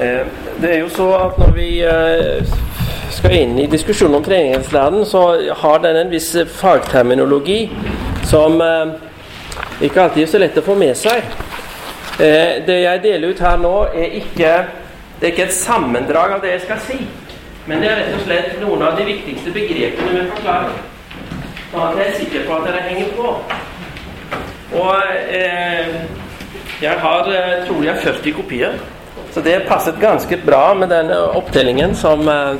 Eh, det er jo så at når vi eh, skal inn i diskusjonen om treningslæren, så har den en viss fagterminologi som eh, ikke alltid er så lett å få med seg. Det jeg deler ut her nå, er ikke, det er ikke et sammendrag av det jeg skal si. Men det er rett og slett noen av de viktigste begrepene vi forklarer. Sånn at jeg er sikker på at dere henger på. Og eh, jeg har tror jeg 40 kopier. Så det passet ganske bra med den opptellingen som eh,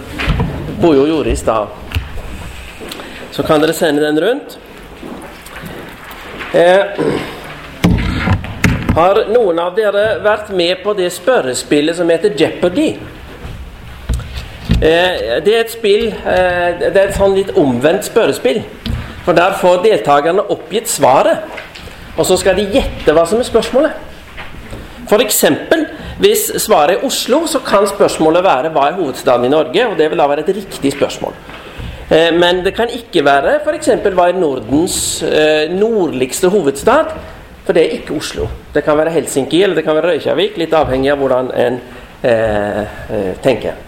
Bojo gjorde i stad. Så kan dere sende den rundt. Eh, har noen av dere vært med på det spørrespillet som heter Jeopardy? Eh, det er et spill eh, Det er et sånn litt omvendt spørrespill. For der får deltakerne oppgitt svaret, og så skal de gjette hva som er spørsmålet. For eksempel, hvis svaret er Oslo, så kan spørsmålet være hva er hovedstaden i Norge? Og det vil da være et riktig spørsmål. Eh, men det kan ikke være f.eks. hva er Nordens eh, nordligste hovedstad? For det er ikke Oslo. Det kan være Helsinki eller det kan være Røykjavik, litt avhengig av hvordan en eh, eh tenker.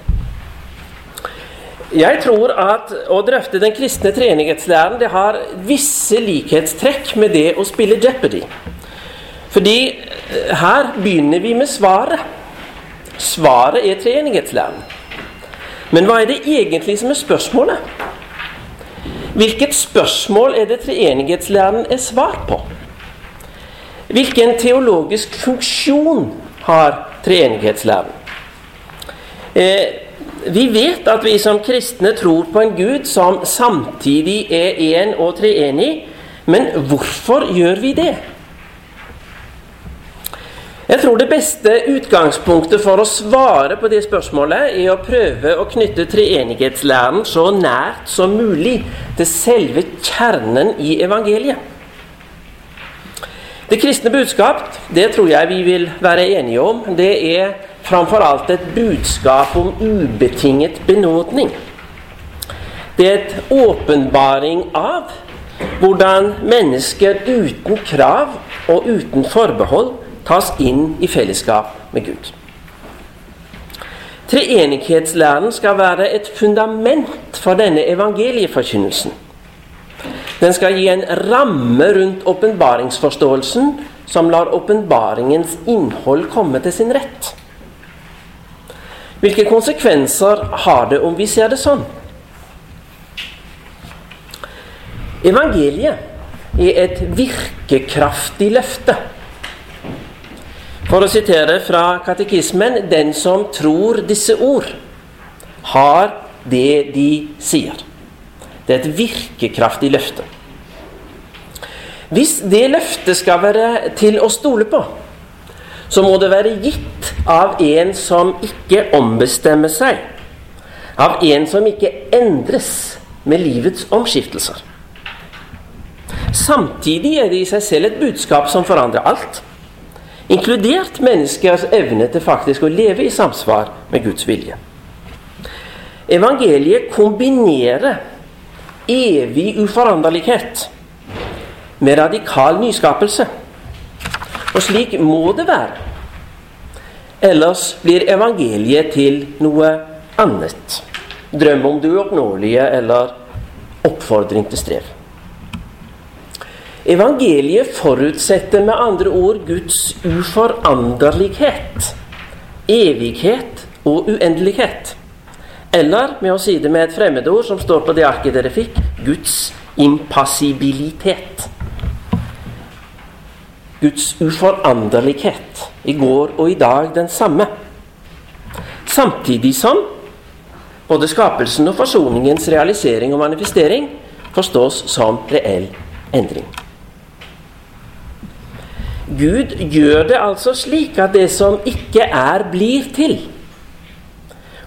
Jeg tror at å drøfte den kristne treenighetslæren det har visse likhetstrekk med det å spille Jeopardy. Fordi eh, her begynner vi med svaret. Svaret er treenighetslæren. Men hva er det egentlig som er spørsmålet? Hvilket spørsmål er det treenighetslæren er svar på? Hvilken teologisk funksjon har treenighetslæren? Eh, vi vet at vi som kristne tror på en Gud som samtidig er én og treenig, men hvorfor gjør vi det? Jeg tror det beste utgangspunktet for å svare på det spørsmålet er å prøve å knytte treenighetslæren så nært som mulig til selve kjernen i evangeliet. Det kristne budskap, det tror jeg vi vil være enige om, det er framfor alt et budskap om ubetinget benådning. Det er et åpenbaring av hvordan mennesker uten krav og uten forbehold tas inn i fellesskap med Gud. Treenighetslæren skal være et fundament for denne evangelieforkynnelsen. Den skal gi en ramme rundt åpenbaringsforståelsen som lar åpenbaringens innhold komme til sin rett. Hvilke konsekvenser har det om vi ser det sånn? Evangeliet er et virkekraftig løfte for å sitere fra katekismen Den som tror disse ord, har det de sier. Det er et virkekraftig løfte. Hvis det løftet skal være til å stole på, så må det være gitt av en som ikke ombestemmer seg. Av en som ikke endres med livets omskiftelser. Samtidig er det i seg selv et budskap som forandrer alt inkludert menneskers evne til faktisk å leve i samsvar med Guds vilje. Evangeliet kombinerer evig uforanderlighet med radikal nyskapelse. Og slik må det være. Ellers blir evangeliet til noe annet. Drøm om det uoppnåelige eller oppfordring til strev. Evangeliet forutsetter med andre ord Guds uforanderlighet, evighet og uendelighet. Eller med å si det med et fremmedord som står på det arket dere fikk Guds impassibilitet. Guds uforanderlighet. I går og i dag den samme. Samtidig som både skapelsen og forsoningens realisering og manifestering forstås som reell endring. Gud gjør det altså slik at det som ikke er, blir til.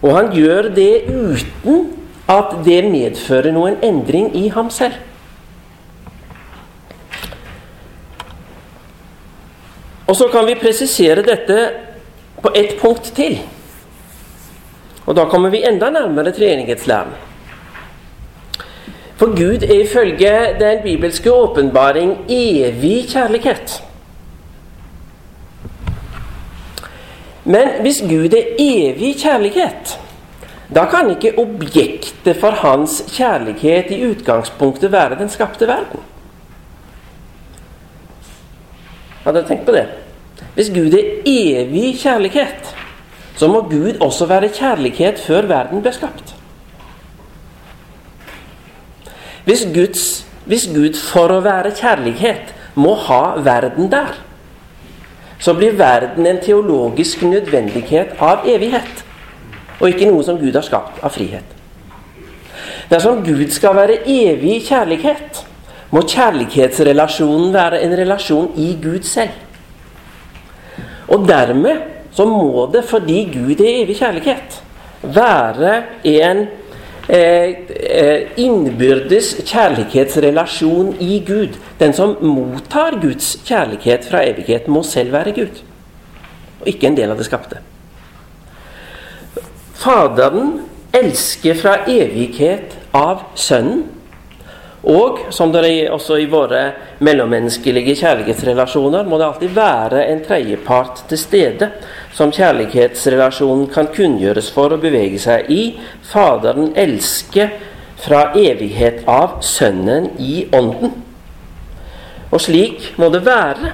Og han gjør det uten at det medfører noen endring i ham selv. Og så kan vi presisere dette på ett punkt til. Og da kommer vi enda nærmere treenighetslæren. For Gud er ifølge den bibelske åpenbaring evig kjærlighet. Men hvis Gud er evig kjærlighet, da kan ikke objektet for hans kjærlighet i utgangspunktet være den skapte verden. Hadde dere tenkt på det? Hvis Gud er evig kjærlighet, så må Gud også være kjærlighet før verden ble skapt. Hvis, Guds, hvis Gud for å være kjærlighet må ha verden der, så blir verden en teologisk nødvendighet av evighet, og ikke noe som Gud har skapt av frihet. Dersom Gud skal være evig kjærlighet, må kjærlighetsrelasjonen være en relasjon i Gud selv. Og dermed så må det, fordi Gud er evig kjærlighet, være en eh, innbyrdes kjærlighetsrelasjon i Gud. Den som mottar Guds kjærlighet fra evighet, må selv være Gud, og ikke en del av det skapte. Faderen elsker fra evighet av Sønnen og som det er også i våre mellommenneskelige kjærlighetsrelasjoner, må det alltid være en tredjepart til stede som kjærlighetsrelasjonen kan kunngjøres for å bevege seg i. Faderen elsker fra evighet av Sønnen i Ånden. Og slik må det være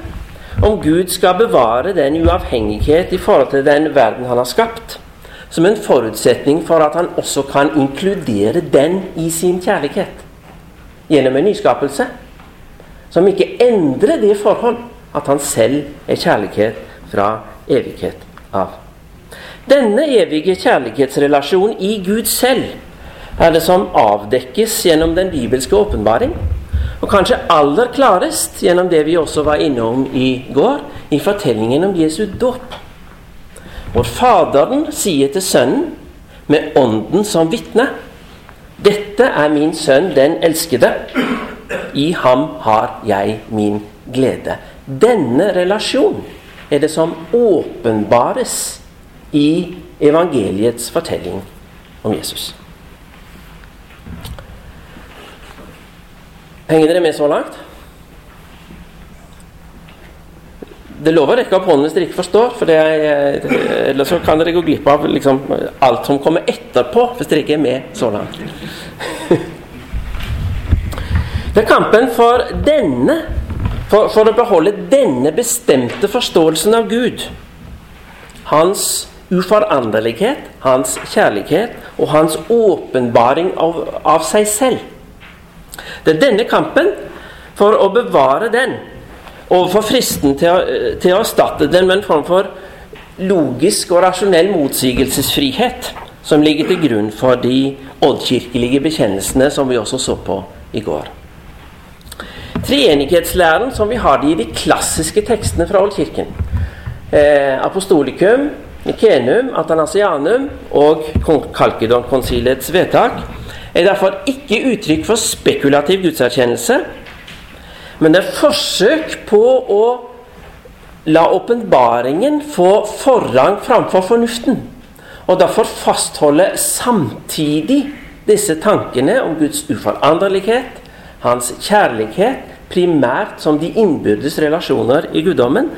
om Gud skal bevare den uavhengighet i forhold til den verden han har skapt, som en forutsetning for at han også kan inkludere den i sin kjærlighet gjennom en nyskapelse som ikke endrer det forhold at han selv er kjærlighet fra evighet av. Denne evige kjærlighetsrelasjonen i Gud selv er det som avdekkes gjennom den bibelske åpenbaring. Og kanskje aller klarest gjennom det vi også var innom i går, i fortellingen om Jesu dåp. Hvor Faderen sier til Sønnen, med Ånden som vitne dette er min sønn, den elskede. I ham har jeg min glede. Denne relasjon er det som åpenbares i evangeliets fortelling om Jesus. Henger dere med så langt? Det lover å rekke opp hånden hvis dere ikke forstår, for er, ellers så kan dere gå glipp av liksom, alt som kommer etterpå, hvis dere ikke er med så langt. Det er kampen for denne, for, for å beholde denne bestemte forståelsen av Gud. Hans uforanderlighet, hans kjærlighet og hans åpenbaring av, av seg selv. Det er denne kampen for å bevare den overfor fristen til å, til å erstatte den med en form for logisk og rasjonell motsigelsesfrihet som ligger til grunn for de oddkirkelige bekjennelsene som vi også så på i går. Treenighetslæren som vi har det i de klassiske tekstene fra Oldkirken, eh, apostolikum, Nikenum, Atanasianum og Kalkedon-konsilets vedtak, er derfor ikke uttrykk for spekulativ gudserkjennelse, men det er forsøk på å la åpenbaringen få forrang framfor fornuften. Og derfor fastholde samtidig disse tankene om Guds uforanderlighet, hans kjærlighet, primært som de innbyrdes relasjoner i guddommen,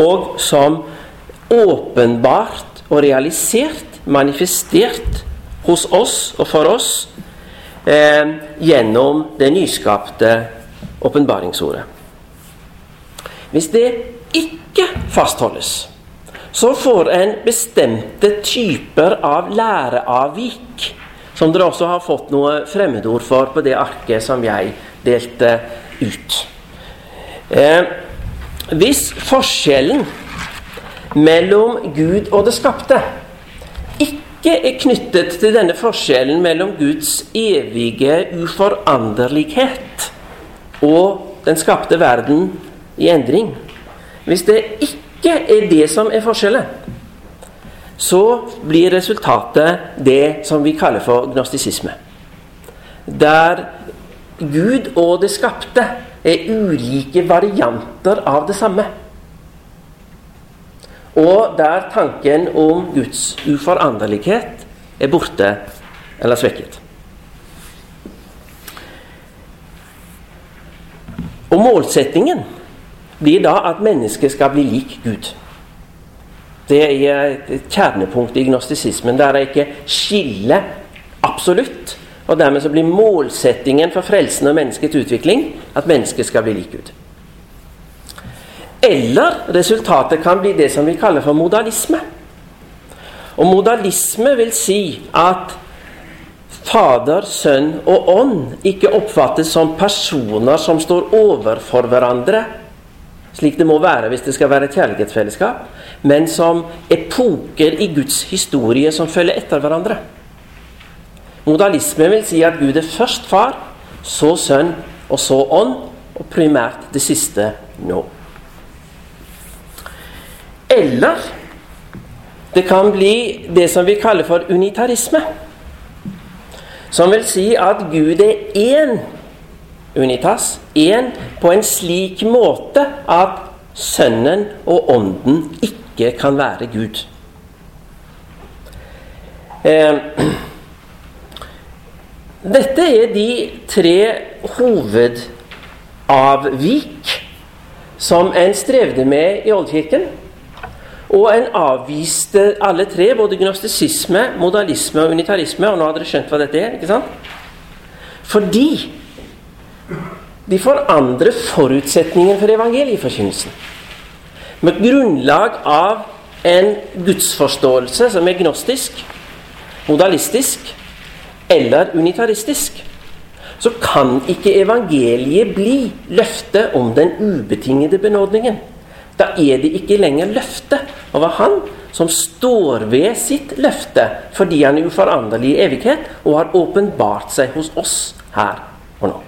og som åpenbart og realisert, manifestert hos oss og for oss eh, gjennom det nyskapte åpenbaringsordet. Hvis det ikke fastholdes, så får en bestemte typer av læreavvik, som dere også har fått noe fremmedord for på det arket som jeg delte ut. Eh, hvis forskjellen mellom Gud og det skapte ikke er knyttet til denne forskjellen mellom Guds evige uforanderlighet og den skapte verden i endring. Hvis det ikke er det som er forskjellen, så blir resultatet det som vi kaller for gnostisisme. Der Gud og det skapte er ulike varianter av det samme. Og der tanken om Guds uforanderlighet er borte eller svekket. Og målsettingen blir da at mennesket skal bli lik Gud. Det er et kjernepunkt i gnostisismen, der det ikke skiller absolutt. Og dermed så blir målsettingen for frelsen og menneskets utvikling at mennesket skal bli lik Gud. Eller resultatet kan bli det som vi kaller for modalisme. Og modalisme vil si at Fader, Sønn og Ånd ikke oppfattes som personer som står overfor hverandre, slik det må være hvis det skal være et kjærlighetsfellesskap, men som epoker i Guds historie som følger etter hverandre. Modalisme vil si at Gud er først far, så sønn og så ånd, og primært det siste nå. Eller det kan bli det som vi kaller for unitarisme. Som vil si at Gud er én unitas, én på en slik måte at Sønnen og Ånden ikke kan være Gud. Eh, dette er de tre hovedavvik som en strevde med i Oldkirken. Og en avviste alle tre, både gnostisisme, modalisme og unitarisme. Og nå har dere skjønt hva dette er, ikke sant? Fordi de forandrer forutsetningen for evangelieforkynnelsen. Med grunnlag av en gudsforståelse som er gnostisk, modalistisk eller unitaristisk, så kan ikke evangeliet bli løftet om den ubetingede benådningen. Da er det ikke lenger løfte over Han som står ved sitt løfte fordi han er uforanderlig i evighet og har åpenbart seg hos oss her og nå.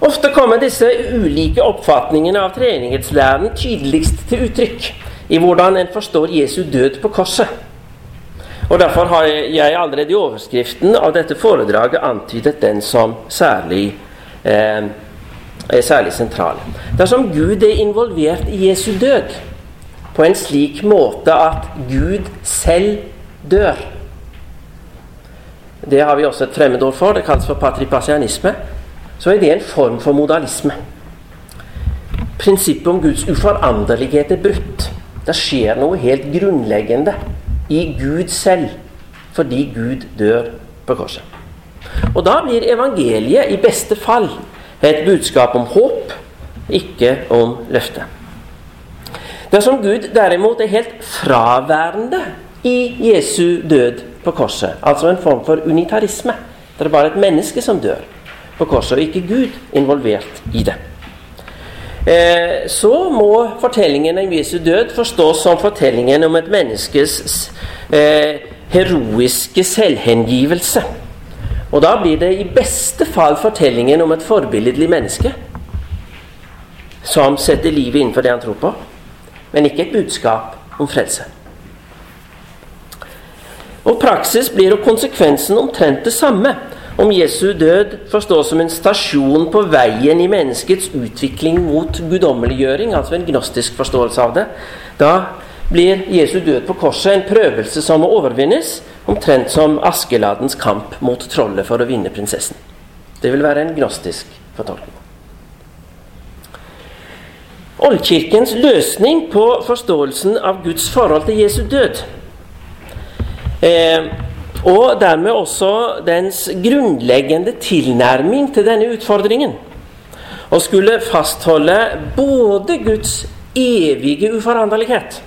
Ofte kommer disse ulike oppfatningene av treenighetslæren tydeligst til uttrykk i hvordan en forstår Jesu død på korset. Og Derfor har jeg allerede i overskriften av dette foredraget antydet den som særlig eh, er særlig sentral. Dersom Gud er involvert i Jesu død på en slik måte at Gud selv dør Det har vi også et fremmedord for. Det kalles for patripasianisme. Så er det en form for modalisme. Prinsippet om Guds uforanderlighet er brutt. Det skjer noe helt grunnleggende i Gud selv fordi Gud dør på korset. Og da blir evangeliet i beste fall et budskap om håp, ikke om løfte. Dersom Gud derimot er helt fraværende i Jesu død på korset, altså en form for unitarisme, det er bare et menneske som dør på korset, og ikke Gud involvert i det, så må fortellingen om Jesu død forstås som fortellingen om et menneskes eh, heroiske selvhengivelse og da blir det i beste fall fortellingen om et forbilledlig menneske som setter livet innenfor det han tror på, men ikke et budskap om frelse. Og praksis blir jo konsekvensen omtrent det samme om Jesu død forstås som en stasjon på veien i menneskets utvikling mot guddommeliggjøring, altså en gnostisk forståelse av det. Da blir Jesu død på korset en prøvelse som må overvinnes, omtrent som Askeladdens kamp mot trollet for å vinne prinsessen. Det vil være en gnostisk fortolkning. Oldkirkens løsning på forståelsen av Guds forhold til Jesu død, eh, og dermed også dens grunnleggende tilnærming til denne utfordringen, å skulle fastholde både Guds evige uforanderlighet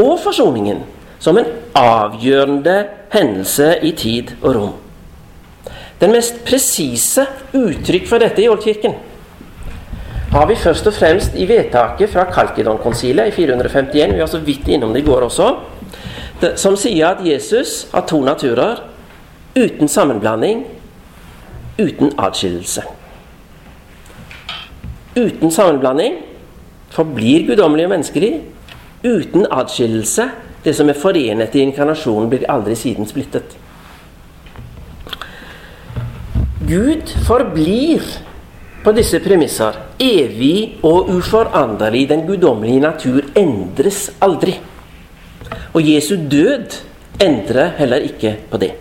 og forsoningen som en avgjørende hendelse i tid og rom. Den mest presise uttrykk for dette i Oldkirken har vi først og fremst i vedtaket fra Kalkidon-konsilet i 451. Vi var så vidt innom det i går også. Som sier at Jesus har to naturer uten sammenblanding, uten atskillelse. Uten sammenblanding forblir guddommelig og menneskelig uten adskillelse. Det som er forenet i inkarnasjonen, blir aldri siden splittet. Gud forblir på disse premisser evig og uforanderlig. Den guddommelige natur endres aldri. Og Jesu død endrer heller ikke på det.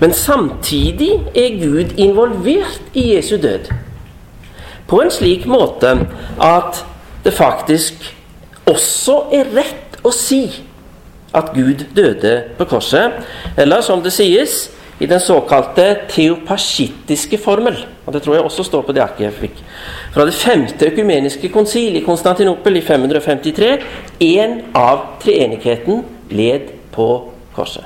Men samtidig er Gud involvert i Jesu død på en slik måte at det faktisk også er rett å si at Gud døde på korset. Eller som det sies i den såkalte teopasjittiske formel. og Det tror jeg også står på det arket jeg fikk. Fra det femte økumeniske konsil i Konstantinopel i 553. Én av treenigheten led på korset.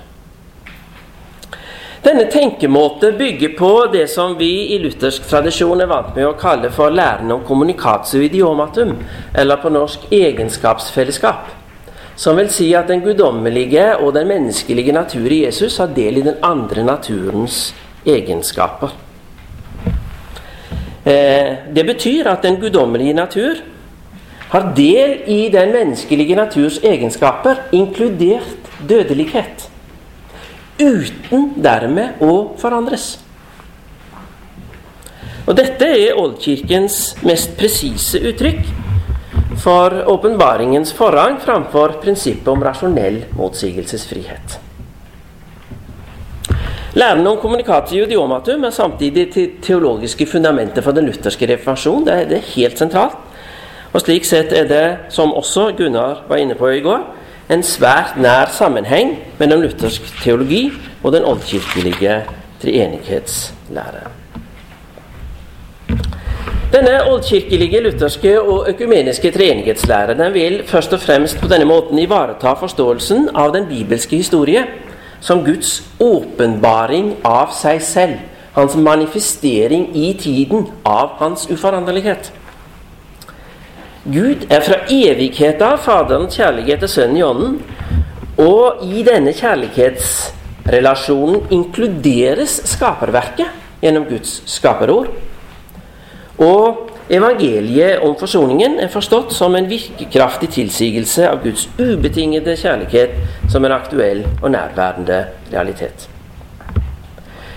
Denne tenkemåte bygger på det som vi i luthersk tradisjon er vant med å kalle for læren om communicatio idiomatum, eller på norsk egenskapsfellesskap. Som vil si at den guddommelige og den menneskelige natur i Jesus har del i den andre naturens egenskaper. Eh, det betyr at den guddommelige natur har del i den menneskelige naturs egenskaper, inkludert dødelighet. Uten dermed å forandres. Og Dette er oldkirkens mest presise uttrykk for åpenbaringens forrang framfor prinsippet om rasjonell motsigelsesfrihet. Læren om kommunikatio idiomatum er samtidig det teologiske fundamentet for den lutherske reformasjon. Det er, helt sentralt. Og Slik sett er det, som også Gunnar var inne på i går, en svært nær sammenheng mellom luthersk teologi og den oldkirkelige treenighetslære. Denne oldkirkelige, lutherske og økumeniske treenighetslære vil først og fremst på denne måten ivareta forståelsen av den bibelske historie som Guds åpenbaring av seg selv, hans manifestering i tiden av hans uforanderlighet. Gud er fra evighet av Faderens kjærlighet til Sønnen i Ånden, og i denne kjærlighetsrelasjonen inkluderes skaperverket gjennom Guds skaperord. Og evangeliet om forsoningen er forstått som en virkekraftig tilsigelse av Guds ubetingede kjærlighet som en aktuell og nærværende realitet.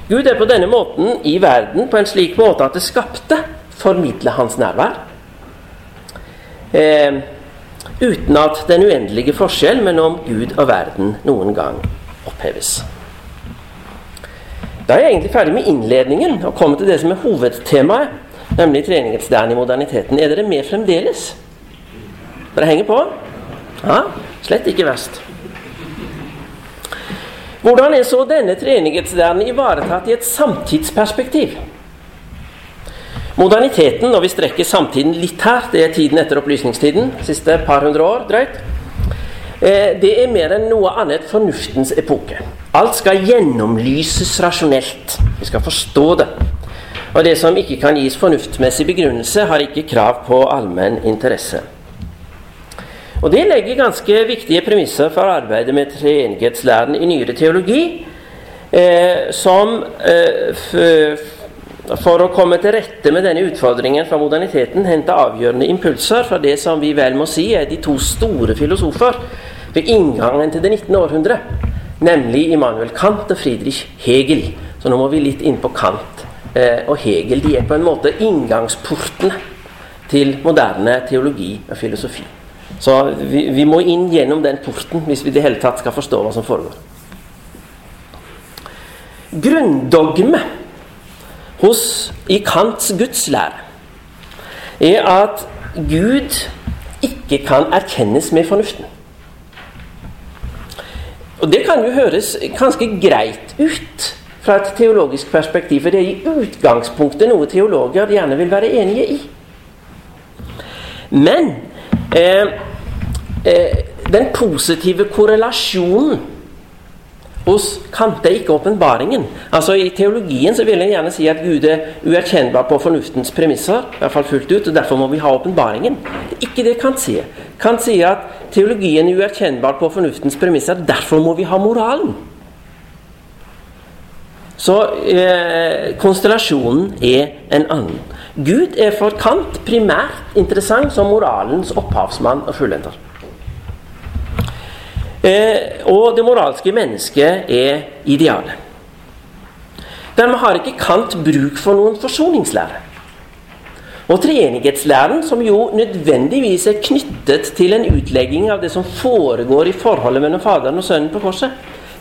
Gud er på denne måten i verden på en slik måte at det skapte formidler hans nærvær. Eh, uten at den uendelige forskjell mellom Gud og verden noen gang oppheves. Da er jeg egentlig ferdig med innledningen og kommer til det som er hovedtemaet nemlig treningslæren i moderniteten. Er dere med fremdeles? Dere henger på? Ja, slett ikke verst. Hvordan er så denne treningslæren ivaretatt i et samtidsperspektiv? Moderniteten, og vi strekker samtiden litt her, det er tiden etter opplysningstiden, siste par hundre år drøyt, eh, det er mer enn noe annet fornuftens epoke. Alt skal gjennomlyses rasjonelt. Vi skal forstå det. Og det som ikke kan gis fornuftsmessig begrunnelse, har ikke krav på allmenn interesse. Og Det legger ganske viktige premisser for arbeidet med treenighetslæren i nyere teologi, eh, som eh, for å komme til rette med denne utfordringen fra moderniteten henter avgjørende impulser fra det som vi vel må si er de to store filosofer ved inngangen til det 19. århundre, nemlig Immanuel Kant og Friedrich Hegel. Så nå må vi litt inn på Kant og Hegel de er på en måte inngangsportene til moderne teologi og filosofi. Så vi, vi, må inn gjennom den porten hvis vi i det hele tatt skal forstå hva som foregår. Grunndogme hos, i Kants gudslære er at Gud ikke kan erkjennes med fornuften. Og Det kan jo høres ganske greit ut fra et teologisk perspektiv. For det er i utgangspunktet noe teologer gjerne vil være enige i. Men eh, eh, den positive korrelasjonen hos Kant er ikke åpenbaringen. Altså I teologien så vil en gjerne si at Gud er uerkjennbar på fornuftens premisser. i hvert fall fullt ut, og Derfor må vi ha åpenbaringen. Ikke det Kant sier. Kant sier at teologien er uerkjennbar på fornuftens premisser. Derfor må vi ha moralen. Så eh, konstellasjonen er en annen. Gud er for Kant primært interessant som moralens opphavsmann og fullender. Eh, og det moralske mennesket er idealet. Dermed har ikke Kant bruk for noen forsoningslære. Og treenighetslæren, som jo nødvendigvis er knyttet til en utlegging av det som foregår i forholdet mellom Faderen og Sønnen på korset,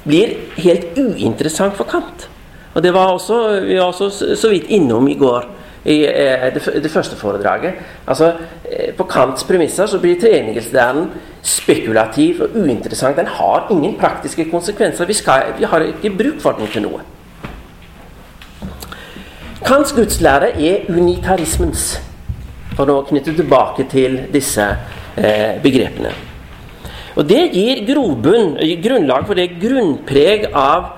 blir helt uinteressant for Kant. Og det var også, Vi var også så vidt innom i går i eh, det, første foredraget. Altså, eh, På Kants premisser så blir treenighetslæren spekulativ og uinteressant. Den har ingen praktiske konsekvenser. Vi, skal, vi har ikke bruk for den til noe. Kants gudslære er unitarismens, for å knytte tilbake til disse eh, begrepene. Og Det gir grobunn, grunnlag for det grunnpreg av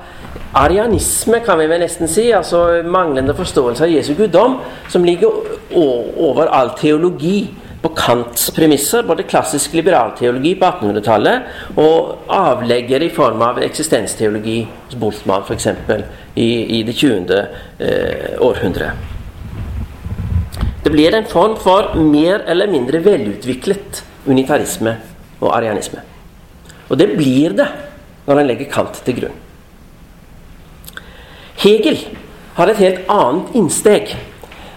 arianisme, kan vi vel nesten si, altså manglende forståelse av Jesu guddom, som ligger over all teologi på Kants premisser, både klassisk liberalteologi på 1800-tallet og avlegger i form av eksistensteologi hos Boltzmann f.eks. I, i det 20. Eh, århundre. Det blir en form for mer eller mindre velutviklet unitarisme og arianisme. Og det blir det når en legger Kant til grunn. Hegel har et helt annet innsteg.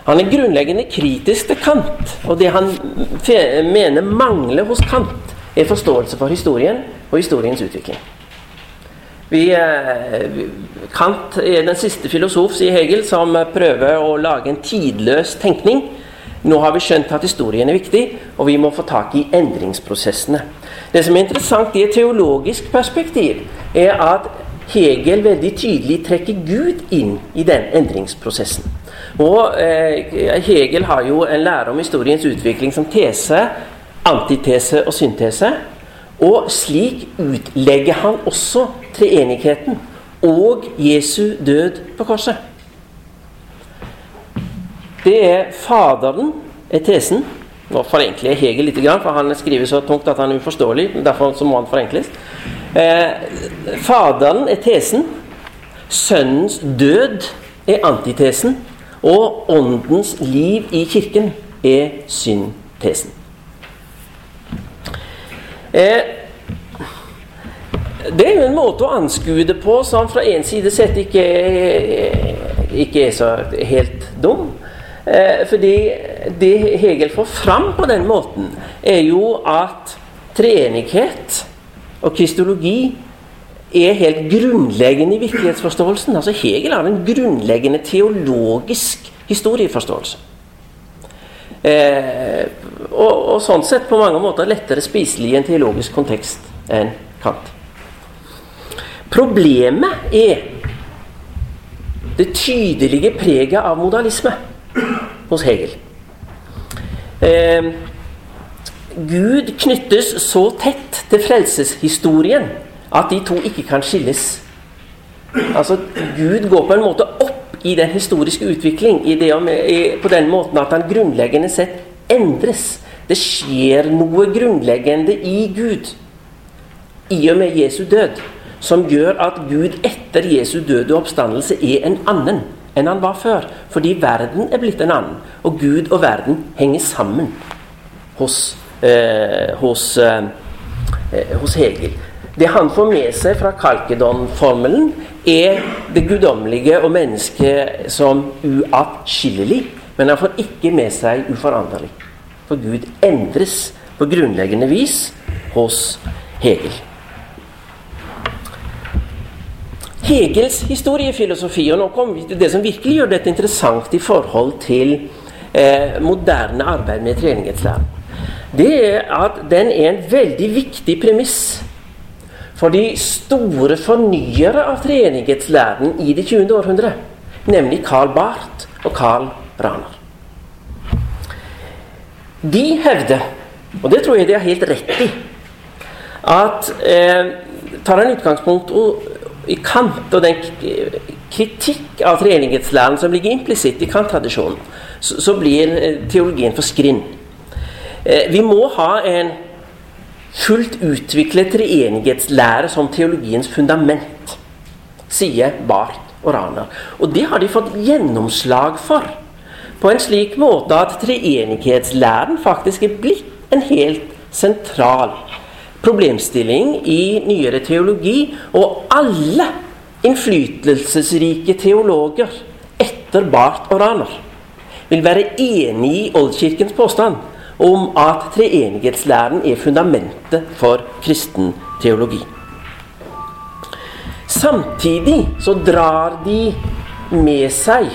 Han er grunnleggende kritisk til Kant, og det han mener mangler hos Kant, er forståelse for historien og historiens utvikling. Vi, eh, Kant er den siste filosof, sier Hegel, som prøver å lage en tidløs tenkning. Nå har vi skjønt at historien er viktig, og vi må få tak i endringsprosessene. Det som er interessant i et teologisk perspektiv, er at Hegel veldig tydelig trekker Gud inn i den endringsprosessen. Og eh, Hegel har jo en lære om historiens utvikling som tese, antitese og syntese. Og slik utlegger han også treenigheten og Jesu død på korset. Det er Faderen er tesen. Nå forenkler jeg Hegel litt, for han skriver så tungt at han er uforståelig. Derfor må han forenkles. Eh, faderen er tesen. Sønnens død er antitesen. Og åndens liv i kirken er syntesen. Eh, det er jo en måte å anskue det på som fra en side sett ikke, ikke er så helt dum. Eh, fordi det Hegel får fram på den måten, er jo at treenighet og kristologi er helt grunnleggende i virkelighetsforståelsen. Altså Hegel har en grunnleggende teologisk historieforståelse. Eh, og, og, sånn sett på mange måter lettere spiselig i en teologisk kontekst enn Kant. Problemet er det tydelige preget av modalisme hos Hegel. Eh, Gud knyttes så tett til frelseshistorien at de to ikke kan skilles. Altså, Gud går på en måte opp i den historiske utvikling i det, på den måten at han grunnleggende sett endres. Det skjer noe grunnleggende i Gud i og med Jesu død som gjør at Gud etter Jesu død og oppstandelse er en annen enn han var før. Fordi verden er blitt en annen, og Gud og verden henger sammen hos eh, hos, eh, eh, hos, Hegel. Det han får med seg fra Kalkedon-formelen, er det guddommelige og mennesket som uatskillelig. Men han får ikke med seg uforanderlig. For Gud endres på grunnleggende vis hos Hegel. Hegels historiefilosofi, og nå kommer vi til det som virkelig gjør dette interessant i forhold til eh, moderne arbeid med treenighetslæren det er at den er en veldig viktig premiss for de store fornyere av treenighetslæren i det 20. århundre, nemlig Karl Barth og Karl Braner. De hevder, og det tror jeg de har helt rett i, at eh, tar en utgangspunkt i Kant og den kritikk av treenighetslæren som ligger implisitt i Kant-tradisjonen, så, så, blir eh, teologien for skrinn. Eh, vi må ha en fullt utviklet treenighetslære som teologiens fundament, sier Barth og Rana. Og det har de fått gjennomslag for. På en slik måte at treenighetslæren faktisk er blitt en helt sentral problemstilling i nyere teologi. Og alle innflytelsesrike teologer etter Barth og Raner vil være enig i Oldkirkens påstand om at treenighetslæren er fundamentet for kristen teologi. Samtidig så drar de med seg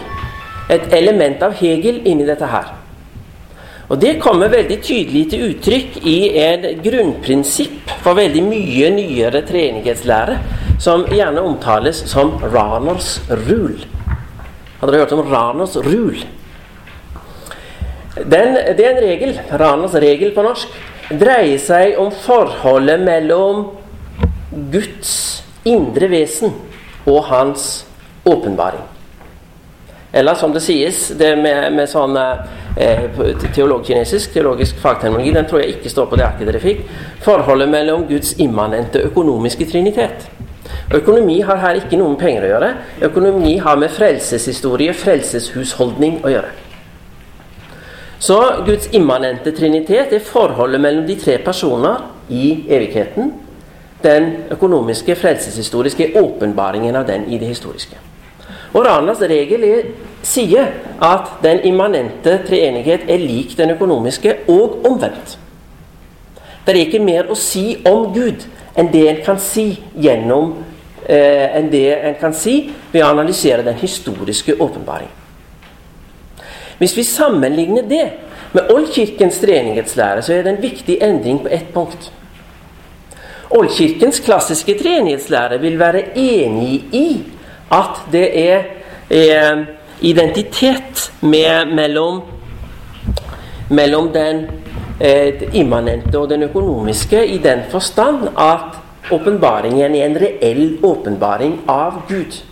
et element av Hegel inni dette her. Og Det kommer veldig tydelig til uttrykk i et grunnprinsipp for veldig mye nyere treenighetslære, som gjerne omtales som Raners rule. Hadde dere hørt om Raners rule? Den, det er en regel, Ranas regel på norsk, dreier seg om forholdet mellom Guds indre vesen og hans åpenbaring. Eller som det sies, det med, med sånn eh, teologkinesisk, teologisk fagterminologi, den tror jeg ikke står på det arket dere fikk. Forholdet mellom Guds immanente økonomiske trinitet. Økonomi har her ikke noe med penger å gjøre. Økonomi har med frelseshistorie, frelseshusholdning, å gjøre. Så Guds immanente trinitet er forholdet mellom de tre personer i evigheten. Den økonomiske, frelseshistoriske åpenbaringen av den i det historiske. Og Ranas regel er, sier at den immanente treenighet er lik den økonomiske, og omvendt. Det er ikke mer å si om Gud enn det en kan si gjennom eh, enn det en kan si ved å analysere den historiske åpenbaring. Hvis vi sammenligner det med Oldkirkens treenighetslære, så er det en viktig endring på ett punkt. Oldkirkens klassiske treenighetslære vil være enig i at det er, er identitet med, mellom, mellom den eh, immanente og den økonomiske i den forstand at åpenbaringen er en reell åpenbaring av Gud.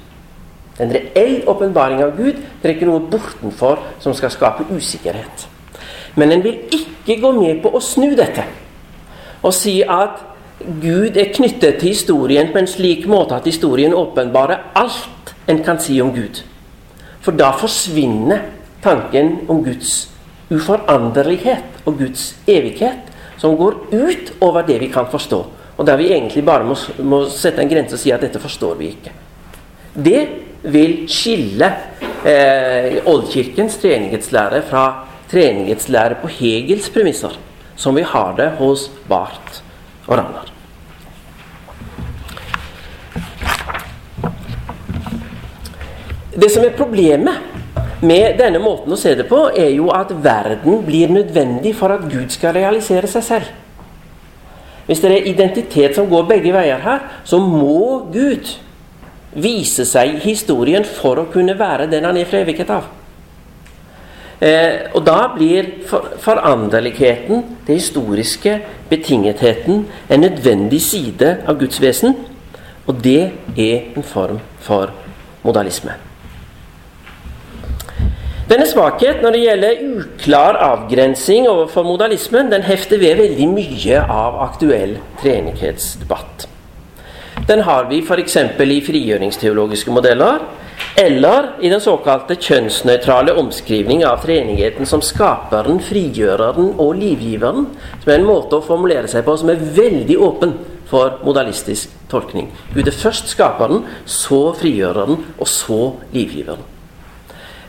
En reell åpenbaring av Gud. Det er ikke noe bortenfor som skal skape usikkerhet. Men en vil ikke gå med på å snu dette og si at Gud er knyttet til historien på en slik måte at historien åpenbarer alt en kan si om Gud. For da forsvinner tanken om Guds uforanderlighet og Guds evighet, som går ut over det vi kan forstå. Og der vi egentlig bare må, må sette en grense og si at dette forstår vi ikke. Det vil skille eh, oldkirkens treenighetslære fra treenighetslære på Hegels premisser, som vi har det hos Barth og Ragnar. Det som er problemet med denne måten å se det på, er jo at verden blir nødvendig for at Gud skal realisere seg selv. Hvis det er identitet som går begge veier her, så må Gud vise seg historien for å kunne være den han er fra evighet av. Eh, og da blir for, foranderligheten, det historiske, betingetheten, en nødvendig side av Guds vesen. Og det er en form for modalisme. Denne svakhet når det gjelder uklar avgrensing overfor modalismen, den hefter ved veldig mye av aktuell treenighetsdebatt. Den har vi f.eks. i frigjøringsteologiske modeller. Eller i den såkalte kjønnsnøytrale omskrivning av treenigheten som skaperen, frigjøreren og livgiveren. Som er en måte å formulere seg på som er veldig åpen for modalistisk tolkning. Gud er først skaperen, så frigjøreren, og så livgiveren.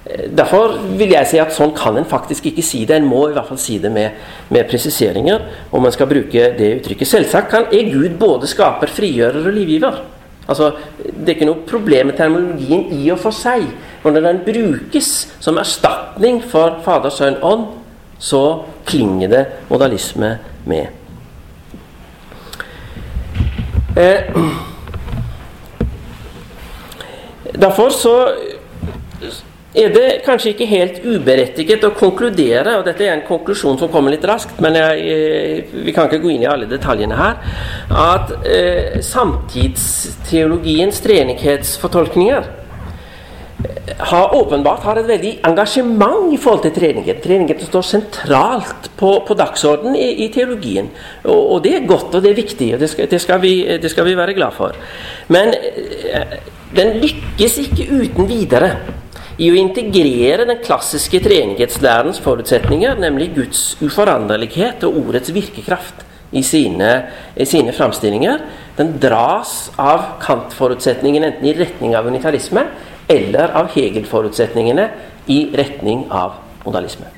Derfor vil jeg si at sånn kan en faktisk ikke si det. En må i hvert fall si det med, med presiseringer om man skal bruke det uttrykket. Selvsagt kan, er Gud både skaper, frigjører og livgiver. Altså, Det er ikke noe problem med terminologien i og for seg. Men når den brukes som erstatning for Fader, Sønn, Ånd, så klinger det modalisme med. Eh, derfor så er det kanskje ikke helt uberettiget å konkludere, og dette er en konklusjon som kommer litt raskt, men jeg, eh, vi kan ikke gå inn i alle detaljene her, at eh, samtidsteologiens treenighetsfortolkninger eh, har åpenbart har et veldig engasjement i forhold til trenighet. Treenigheten står sentralt på, på dagsordenen i, i, teologien. Og, og, det er godt og det er viktig, og det skal, det skal, vi, det skal vi, være glad for. Men eh, den lykkes ikke uten videre i å integrere den klassiske treenighetslærens forutsetninger, nemlig Guds uforanderlighet og ordets virkekraft i sine, i sine framstillinger. Den dras av Kant-forutsetningen enten i retning av unitarisme eller av Hegel-forutsetningene i retning av modalisme.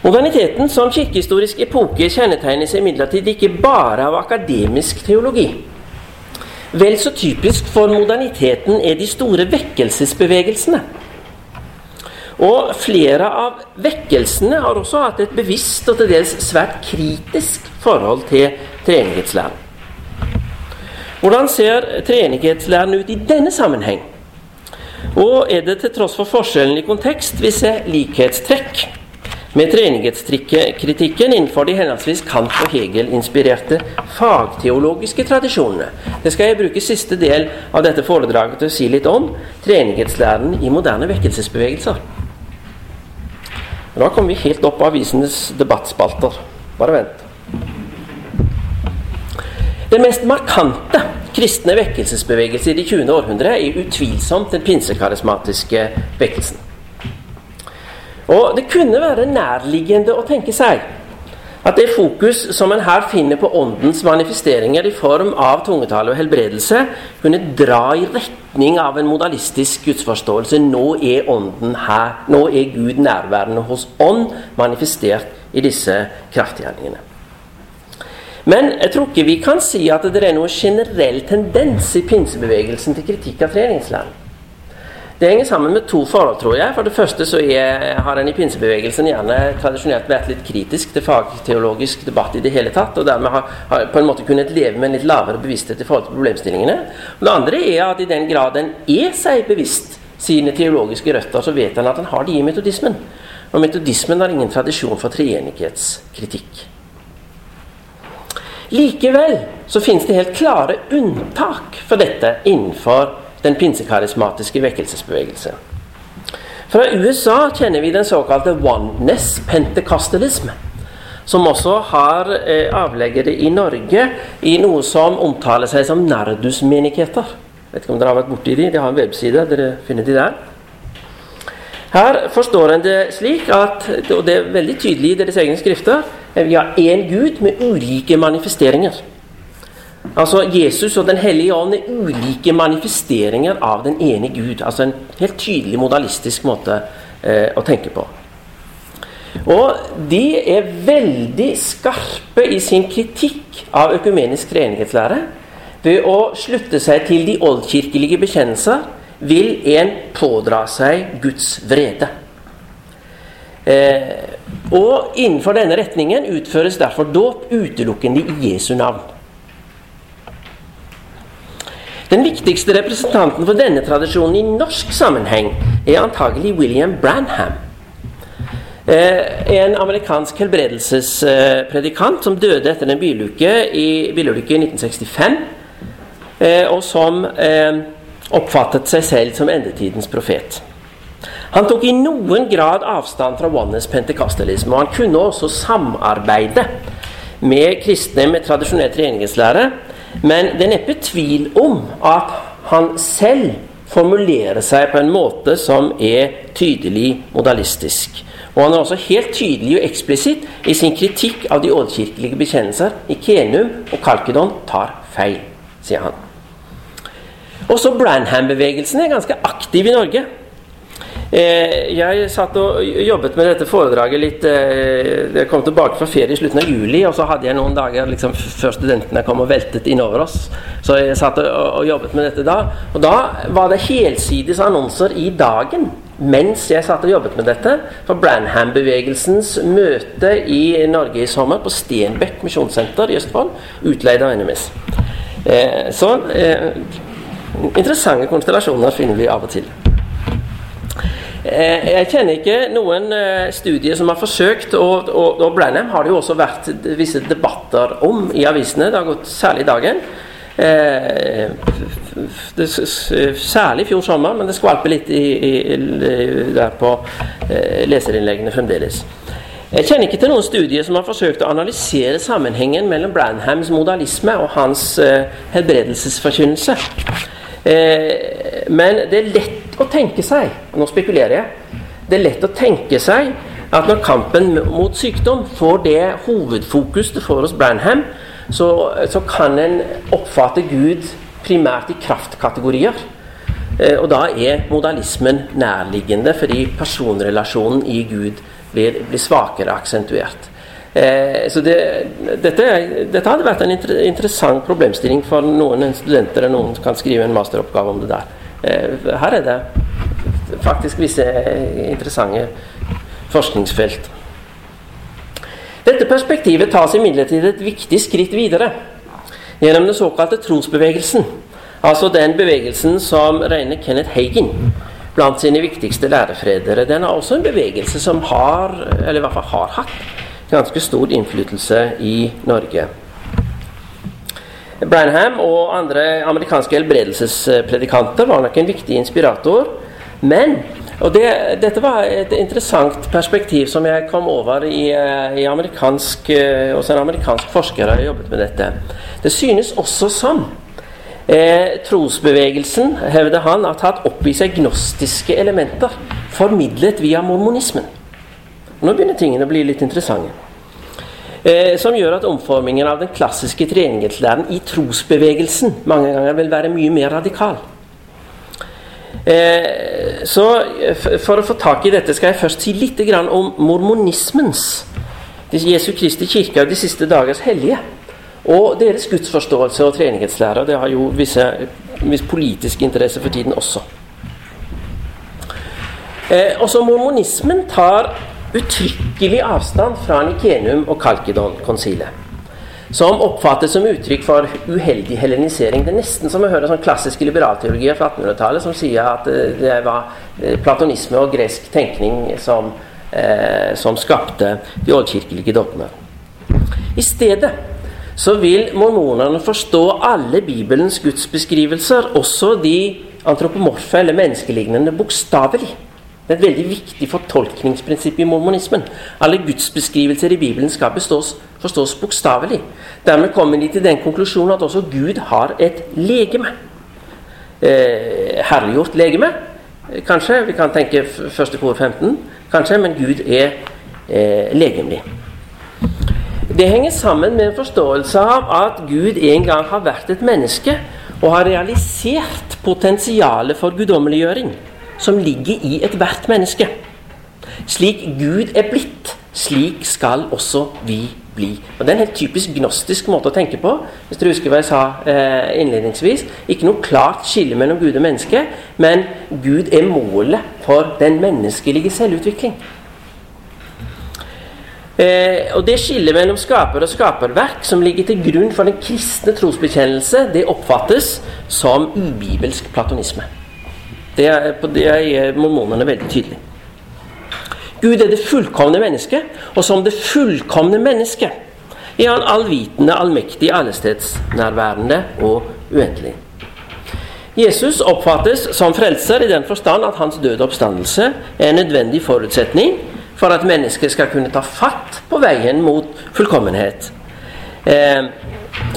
Moderniteten som kirkehistorisk epoke kjennetegnes imidlertid ikke bare av akademisk teologi Vel så typisk for moderniteten er de store vekkelsesbevegelsene. Og flere av vekkelsene har også hatt et bevisst og til dels svært kritisk forhold til treenighetslæren. Hvordan ser treenighetslæren ut i denne sammenheng? Og er det til tross for forskjellen i kontekst visse likhetstrekk med treenighetskritikken innenfor de henholdsvis Kant og Hegel-inspirerte fagteologiske tradisjonene? Det skal jeg bruke siste del av dette foredraget til å si litt om treenighetslæren i moderne vekkelsesbevegelser. Da kommer vi helt opp av avisenes debattspalter. Bare vent. Den mest markante kristne vekkelsesbevegelse i det 20. århundre er utvilsomt den pinsekarismatiske vekkelsen. Og Det kunne være nærliggende å tenke seg at det fokus som en her finner på åndens manifesteringer i form av tungetale og helbredelse, kunne dra i retning av en modalistisk gudsforståelse. Nå er ånden her. Nå er Gud nærværende hos ånd, manifestert i disse kraftgjerningene. Men jeg tror ikke vi kan si at det er noen generell tendens i pinsebevegelsen til kritikk av treningslæren. Det henger sammen med to forhold, tror jeg. For det første så er, har en i pinsebevegelsen gjerne tradisjonelt vært litt kritisk til fagteologisk debatt i det hele tatt, og dermed har, har på en måte kunnet leve med en litt lavere bevissthet i forhold til problemstillingene. Og det andre er at i den grad en er seg bevisst sine teologiske røtter, så vet en at en har de i metodismen. Og metodismen har ingen tradisjon for treenighetskritikk. Likevel så finnes det helt klare unntak for dette innenfor den pinsekarismatiske vekkelsesbevegelse. Fra USA kjenner vi den såkalte oneness pentecostalisme, som også har eh, avleggere i Norge i noe som omtaler seg som nardusmenigheter. Vet ikke om dere har vært borti de, de har en webside, dere finner de der. Her forstår en det slik at, og det er veldig tydelig i deres egne skrifter, vi har én Gud med ulike manifesteringer. Altså Jesus og Den hellige ånd er ulike manifesteringer av den ene Gud. Altså en helt tydelig modalistisk måte eh, å tenke på. Og de er veldig skarpe i sin kritikk av økumenisk treenighetslære. Ved å slutte seg til de oldkirkelige bekjennelser vil en pådra seg Guds vrede. Eh, og innenfor denne retningen utføres derfor dåp utelukkende i Jesu navn. Den viktigste representanten for denne tradisjonen i norsk sammenheng er antagelig William Branham. Eh, en amerikansk helbredelsespredikant som døde etter en bilulykke i, i 1965. Eh, og som eh, oppfattet seg selv som endetidens profet. Han tok i noen grad avstand fra oneness pentekastalisme, og han kunne også samarbeide med kristne med tradisjonell treningslære, men det er neppe tvil om at han selv formulerer seg på en måte som er tydelig modalistisk. Og han er også helt tydelig og eksplisitt i sin kritikk av de oldkirkelige bekjennelser. i Kenum og Kalkedon tar feil, sier han. Også Branham-bevegelsen er ganske aktiv i Norge. Eh, jeg satt og jobbet med dette foredraget litt eh, Jeg kom tilbake fra ferie i slutten av juli, og så hadde jeg noen dager liksom, før studentene kom og veltet innover oss. Så jeg satt og, jobbet med dette da. Og da var det helsides annonser i Dagen mens jeg satt og jobbet med dette, for Branham-bevegelsens møte i Norge i sommer på Stenbekk misjonssenter i Østfold, utleid av NMS. Eh, så interessante konstellasjoner finner vi av og til. Eh, jeg kjenner ikke noen eh, studier som har forsøkt, og, og, og Branham har det jo også vært visse debatter om i avisene. Det har gått særlig i dagen. Eh, det, særlig i fjor sommer, men det skvalper litt i, i, der på leserinnleggene fremdeles. Jeg kjenner ikke til noen studier som har forsøkt å analysere sammenhengen mellom Branhams modalisme og hans eh, helbredelsesforkynnelse. Eh, men det er lett å tenke seg Nå spekulerer jeg. Det er lett å tenke seg at når kampen mot sykdom får det hovedfokus det får hos Branham, så, så kan en oppfatte Gud primært i kraftkategorier. Eh, og da er modalismen nærliggende, fordi personrelasjonen i Gud blir, blir svakere aksentuert. Eh, så det, dette, dette, hadde vært en inter, interessant problemstilling for noen studenter. Noen kan skrive en masteroppgave om det der. Eh, her er det faktisk visse interessante forskningsfelt. Dette perspektivet tas imidlertid et viktig skritt videre gjennom den såkalte trosbevegelsen. Altså den bevegelsen som regner Kenneth Hagen blant sine viktigste lærefredere. Den er også en bevegelse som har, eller i hvert fall har hatt, ganske stor innflytelse i Norge. Branham og andre amerikanske helbredelsespredikanter var nok en viktig inspirator. Men og det, Dette var et interessant perspektiv som jeg kom over i, eh, i amerikansk, eh, hos en amerikansk forsker har jobbet med dette. Det synes også som eh, trosbevegelsen, hevder han, har tatt opp i seg gnostiske elementer formidlet via mormonismen. Nå begynner tingene å bli litt interessante. Eh, som gjør at omformingen av den klassiske treningslæren i trosbevegelsen mange ganger vil være mye mer radikal. Eh, så For å få tak i dette skal jeg først si litt om mormonismens, Jesu Kristi kirke og de siste dagers hellige, og deres gudsforståelse og treenighetslære. Det har jo visse, viss politisk interesse for tiden også. Eh, også mormonismen tar uttrykkelig avstand fra Nikenum og Kalkidon-konsilet som oppfattes som uttrykk for uheldig hellenisering. Det er nesten som å høre sånn klassiske liberalteologier fra 1800-tallet som sier at eh, det var eh, platonisme og gresk tenkning som, eh, som skapte de oldkirkelige dogmene. I stedet så vil mormonerne forstå alle Bibelens gudsbeskrivelser, også de antropomorfe eller menneskelignende, bokstavelig. Det er et veldig viktig fortolkningsprinsipp i mormonismen. Alle gudsbeskrivelser i Bibelen skal bestås, forstås bokstavelig. Dermed kommer de til den konklusjonen at også Gud har et legeme. Eh, herliggjort legeme, kanskje. Vi kan tenke første kor 15, kanskje, men Gud er eh, legemlig. Det henger sammen med en forståelse av at Gud en gang har vært et menneske og har realisert potensialet for guddommeliggjøring som ligger i ethvert menneske. Slik Gud er blitt, slik skal også vi bli. Og Det er en helt typisk gnostisk måte å tenke på. Hvis dere husker hva jeg sa eh, innledningsvis. Ikke noe klart skille mellom Gud og menneske, men Gud er målet for den menneskelige selvutvikling. Eh, og Det skillet mellom skaper og skaperverk som ligger til grunn for den kristne trosbekjennelse, det oppfattes som ubibelsk platonisme. Det er, på det er mormonene veldig tydelig. Gud er det fullkomne mennesket, og som det fullkomne mennesket er han allvitende, allmektig, allestedsnærværende og uendelig. Jesus oppfattes som frelser i den forstand at hans døde oppstandelse er en nødvendig forutsetning for at mennesket skal kunne ta fatt på veien mot fullkommenhet. Eh,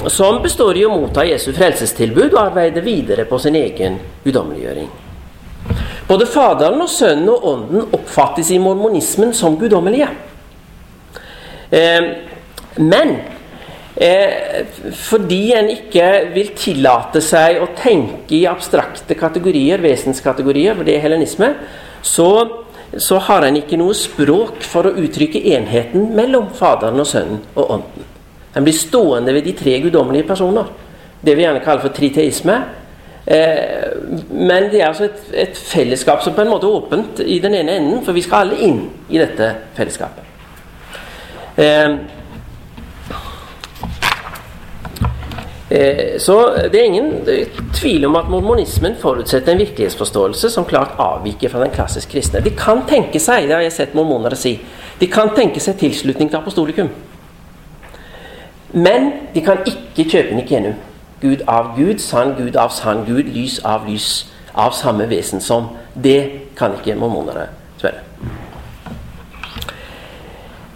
som består i å motta Jesu frelsestilbud og arbeide videre på sin egen guddommeliggjøring. Både Faderen og Sønnen og Ånden oppfattes i mormonismen som guddommelige. Eh, men eh, fordi en ikke vil tillate seg å tenke i abstrakte kategorier, vesenskategorier, for det er helenisme, så, så har en ikke noe språk for å uttrykke enheten mellom Faderen og Sønnen og Ånden. En blir stående ved de tre guddommelige personer. Det vi gjerne kaller for triteisme men det er altså et, et, fellesskap som på en måte er åpent i den ene enden, for vi skal alle inn i dette fellesskapet. Eh, eh, så det er ingen tvil om at mormonismen forutsetter en virkelighetsforståelse som klart avviker fra den klassisk kristne. De kan tenke seg det har jeg sett mormonere si, de kan tenke seg tilslutning til apostolikum. Men de kan ikke kjøpe Nikenum. Gud av Gud, sann Gud av sann Gud, lys av lys, av samme vesen som. Det kan ikke mormonere svelge.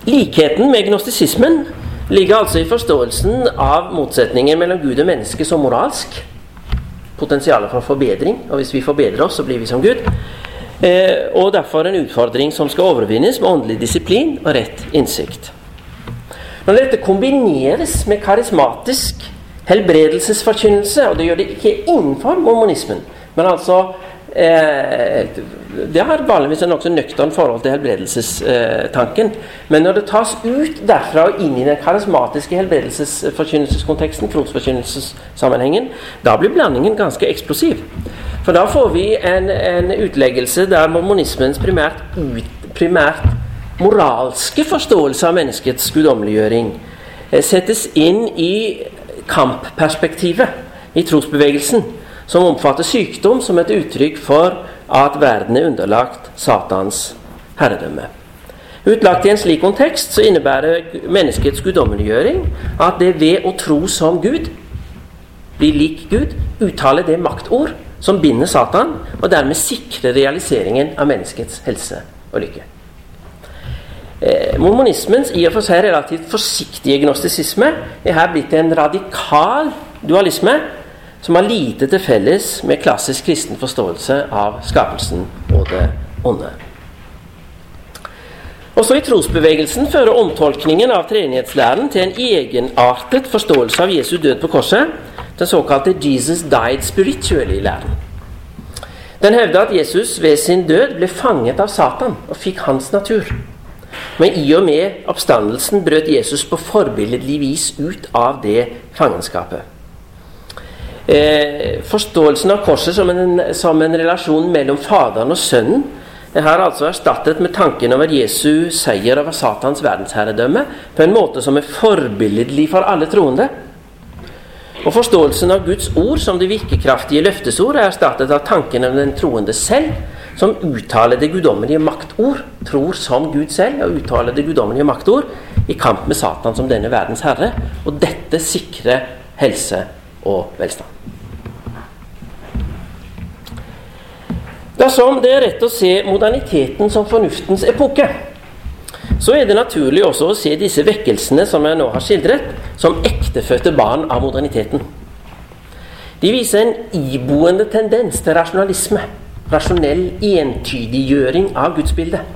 Likheten med gnostisismen ligger altså i forståelsen av motsetningen mellom Gud og menneske som moralsk. Potensialet for forbedring, og hvis vi forbedrer oss, så blir vi som Gud. Eh, og derfor en utfordring som skal overvinnes med åndelig disiplin og rett innsikt. Når dette kombineres med karismatisk helbredelsesforkynnelse, og det gjør det ikke innenfor mormonismen, men altså eh, Det har vanligvis en nokså nøktern forhold til helbredelsestanken. Men når det tas ut derfra og inn i den karismatiske helbredelsesforkynnelseskonteksten, trosforkynnelsessammenhengen, da blir blandingen ganske eksplosiv. For da får vi en, en utleggelse der mormonismens primært, ut, primært moralske forståelse av menneskets guddommeliggjøring eh, settes inn i kampperspektivet i trosbevegelsen, som omfatter sykdom som et uttrykk for at verden er underlagt Satans herredømme. Utlagt i en slik kontekst så innebærer menneskets guddommeliggjøring at det ved å tro som Gud, blir lik Gud, uttaler det maktord som binder Satan, og dermed sikrer realiseringen av menneskets helse og lykke. Eh, mormonismens i og for seg relativt forsiktige gnostisisme er her blitt en radikal dualisme som har lite til felles med klassisk kristen forståelse av skapelsen og det onde. Også i trosbevegelsen fører omtolkningen av treenighetslæren til en egenartet forståelse av Jesu død på korset, den såkalte 'Jesus died spiritually'-læren. Den hevder at Jesus ved sin død ble fanget av Satan og fikk hans natur. Men i og med oppstandelsen brøt Jesus på forbilledlig vis ut av det fangenskapet eh, forståelsen av korset som en, som en, relasjon mellom Faderen og Sønnen det har altså erstattet med tanken over Jesu seier over Satans verdensherredømme på en måte som er forbilledlig for alle troende. Og Forståelsen av Guds ord som det virkekraftige løftesord er erstattet av tanken om den troende selv, som uttaler det guddommelige maktord, tror som Gud selv, og uttaler det guddommelige maktord i kamp med Satan som denne verdens herre. Og dette sikrer helse og velstand. Dersom det er rett å se moderniteten som fornuftens epoke, så er det naturlig også å se disse vekkelsene som jeg nå har skildret, som ektefødte barn av moderniteten. De viser en iboende tendens til rasjonalisme, rasjonell entydiggjøring av gudsbildet,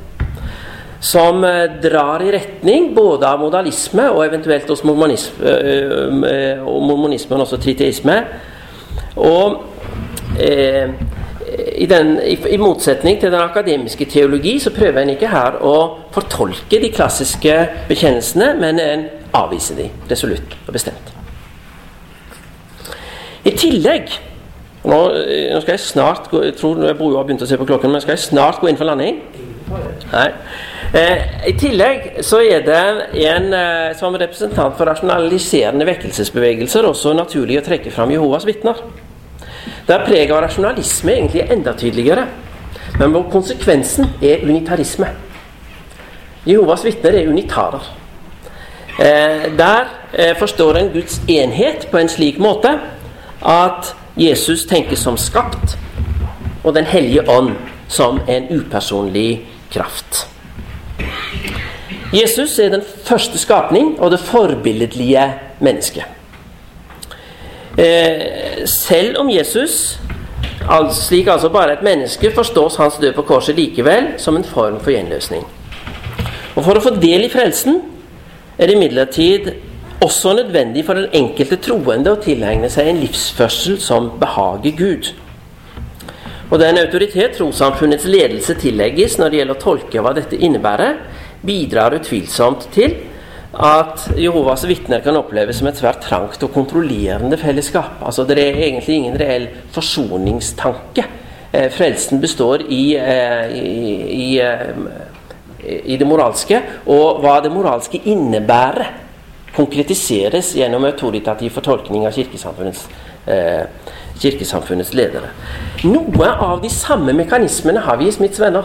som eh, drar i retning både av modalisme og eventuelt også mormonisme, øh, og mormonismen også triteisme. Og eh, i, den, i, motsetning til den akademiske teologi så prøver en ikke her å fortolke de klassiske bekjennelsene, men en avviser de resolutt og bestemt. I tillegg nå, nå, skal jeg snart gå, Jeg tror jeg har begynt å se på klokken, men skal jeg snart gå inn for landing? Nei. Eh, I tillegg så er det en eh, som representant for rasjonaliserende vekkelsesbevegelser også naturlig å trekke fram Jehovas vitner. Der preget av rasjonalisme egentlig enda tydeligere. Men hvor konsekvensen er unitarisme. Jehovas vitner er unitarer. Eh, der eh, forstår en Guds enhet på en slik måte at Jesus tenkes som skapt, og Den hellige ånd som en upersonlig kraft. Jesus er den første skapning og det forbilledlige mennesket. Eh, selv om Jesus, slik altså bare et menneske, forstås hans død på korset likevel som en form for gjenløsning. Og For å få del i frelsen er det imidlertid også nødvendig for den enkelte troende å tilegne seg en livsførsel som behager Gud. Og Den autoritet trossamfunnets ledelse tillegges når det gjelder å tolke hva dette innebærer, bidrar utvilsomt til at Jehovas vitner kan oppleves som et svært trangt og kontrollerende fellesskap. Altså Det er egentlig ingen reell forsoningstanke. Eh, frelsen består i, eh, i, i, eh, i, det moralske, og hva det moralske innebærer, konkretiseres gjennom autoritativ fortolkning av kirkesamfunnets, eh, kirkesamfunnets ledere. Noe av de samme mekanismene har vi i Smiths venner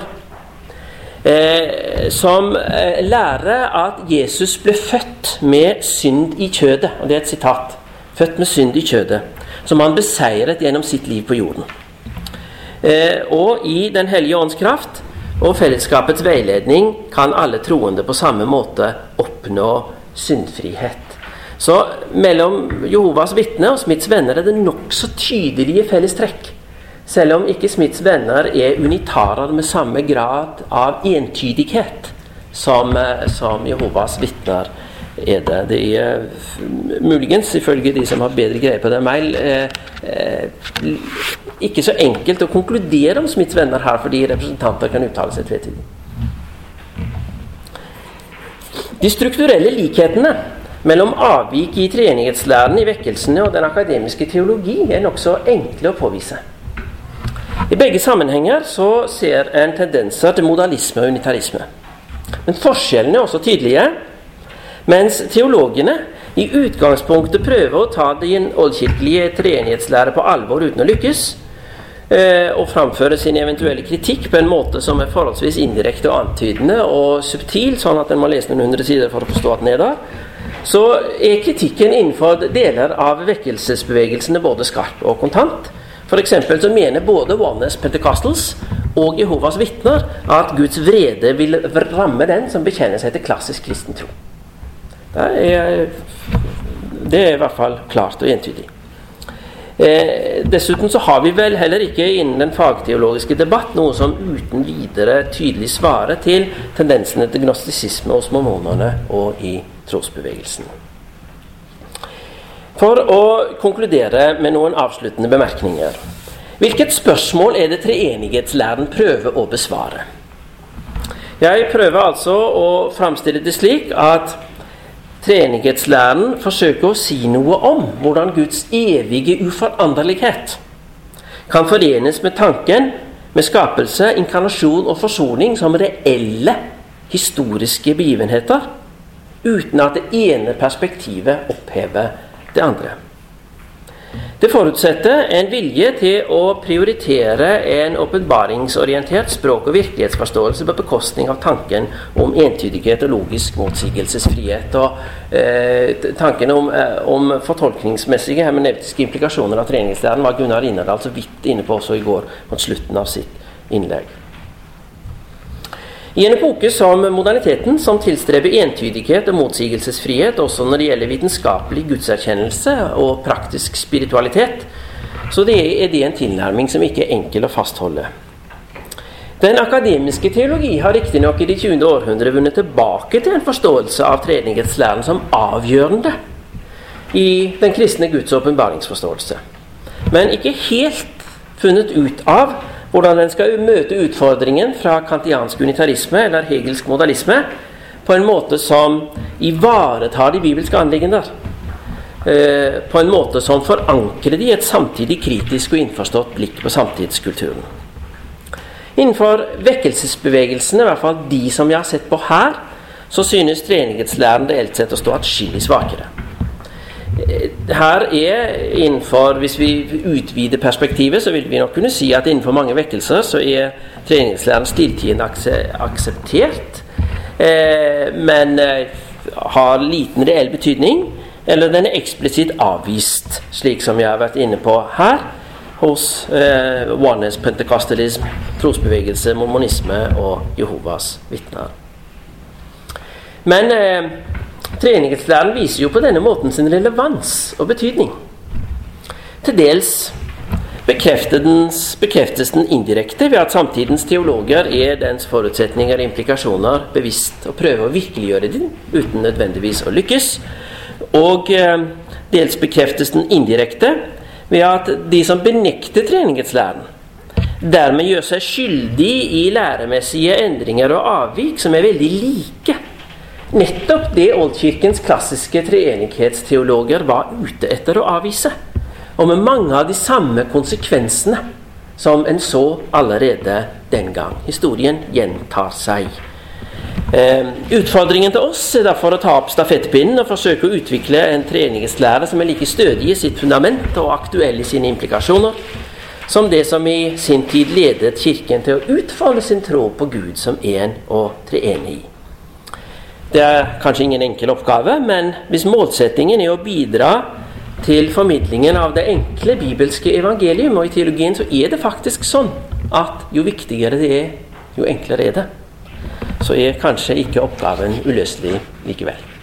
eh, som eh, lærer at Jesus ble født med synd i kjødet. Og det er et sitat. Født med synd i kjødet. Som han beseiret gjennom sitt liv på jorden. Eh, og i Den hellige ånds kraft og fellesskapets veiledning kan alle troende på samme måte oppnå syndfrihet. Så mellom Jehovas vitner og Smiths venner er det nokså tydelige fellestrekk. Selv om ikke Smiths venner er unitarer med samme grad av entydighet som, eh, som Jehovas vitner er det. Det er muligens, ifølge de som har bedre greie på det enn meg, eh, eh, ikke så enkelt å konkludere om Smiths venner her, fordi representanter kan uttale seg tvetydig. De strukturelle likhetene mellom avvik i treenighetslæren i vekkelsene og den akademiske teologi er nokså enkle å påvise. I begge sammenhenger så ser en tendenser til modalisme og unitarisme. Men forskjellene er også tydelige. Mens teologene i utgangspunktet prøver å ta den oldkirkelige treenighetslære på alvor uten å lykkes, og framføre sin eventuelle kritikk på en måte som er forholdsvis indirekte og antydende og subtil, sånn at en må lese noen hundre sider for å forstå at den er der, så er kritikken innenfor deler av vekkelsesbevegelsene både skarp og kontant. F.eks. så mener både Oneness Pentecostals og Jehovas vitner at Guds vrede vil ramme den som bekjenner seg til klassisk kristen tro. Det er, det er i hvert fall klart og entydig. Eh, dessuten så har vi vel heller ikke innen den fagteologiske debatt noe som uten videre tydelig svarer til tendensene til gnostisisme hos mormonerne og i trosbevegelsen. For å konkludere med noen avsluttende bemerkninger. Hvilket spørsmål er det treenighetslæren prøver å besvare? Jeg prøver altså å framstille det slik at treenighetslæren forsøker å si noe om hvordan Guds evige uforanderlighet kan forenes med tanken med skapelse, inkarnasjon og forsoning som reelle historiske begivenheter, uten at det ene perspektivet opphever det andre. Det forutsetter en vilje til å prioritere en åpenbaringsorientert språk- og virkelighetsforståelse på bekostning av tanken om entydighet og logisk motsigelsesfrihet. Og eh, tanken om, eh, om fortolkningsmessige hermeneutiske implikasjoner av treningslæren var Gunnar Innerdal så vidt inne på også i går mot slutten av sitt innlegg. I en epoke som moderniteten, som tilstreber entydighet og motsigelsesfrihet også når det gjelder vitenskapelig gudserkjennelse og praktisk spiritualitet, så det er det en tilnærming som ikke er enkel å fastholde. Den akademiske teologi har riktignok i det 20. århundre vunnet tilbake til en forståelse av treenighetslæren som avgjørende i den kristne Guds åpenbaringsforståelse, men ikke helt funnet ut av hvordan en skal møte utfordringen fra kantiansk unitarisme eller hegelsk modalisme på en måte som ivaretar de bibelske anliggender. Eh, på en måte som forankrer de i et samtidig kritisk og innforstått blikk på samtidskulturen. Innenfor vekkelsesbevegelsene, i hvert fall de som vi har sett på her, så synes treenighetslæren reelt sett å stå atskillig svakere her er innenfor Hvis vi utvider perspektivet, så vil vi nok kunne si at innenfor mange vekkelser så er treningslæren stilltiende akseptert, eh, men eh, har liten reell betydning. Eller den er eksplisitt avvist, slik som vi har vært inne på her, hos eh, Oneness Pentecostalism, trosbevegelse, mormonisme og Jehovas vitner. Men eh, Treenighetslæren viser jo på denne måten sin relevans og betydning. Til dels bekreftes den indirekte ved at samtidens teologer er dens forutsetninger og implikasjoner bevisst og prøver å virkeliggjøre dem uten nødvendigvis å lykkes. Og eh, dels bekreftes den indirekte ved at de som benekter treenighetslæren, dermed gjør seg skyldig i læremessige endringer og avvik som er veldig like Nettopp det oldkirkens klassiske treenighetsteologer var ute etter å avvise. Og med mange av de samme konsekvensene som en så allerede den gang. Historien gjentar seg. Eh, utfordringen til oss er derfor å ta opp stafettpinnen og forsøke å utvikle en treenighetslære som er like stødig i sitt fundament og aktuell i sine implikasjoner som det som i sin tid ledet Kirken til å utfolde sin tro på Gud som en og treenig. Det er kanskje ingen enkel oppgave, men hvis målsettingen er å bidra til formidlingen av det enkle bibelske evangelium, og i teologien så er det faktisk sånn at jo viktigere det er, jo enklere er det. Så er kanskje ikke oppgaven uløselig likevel.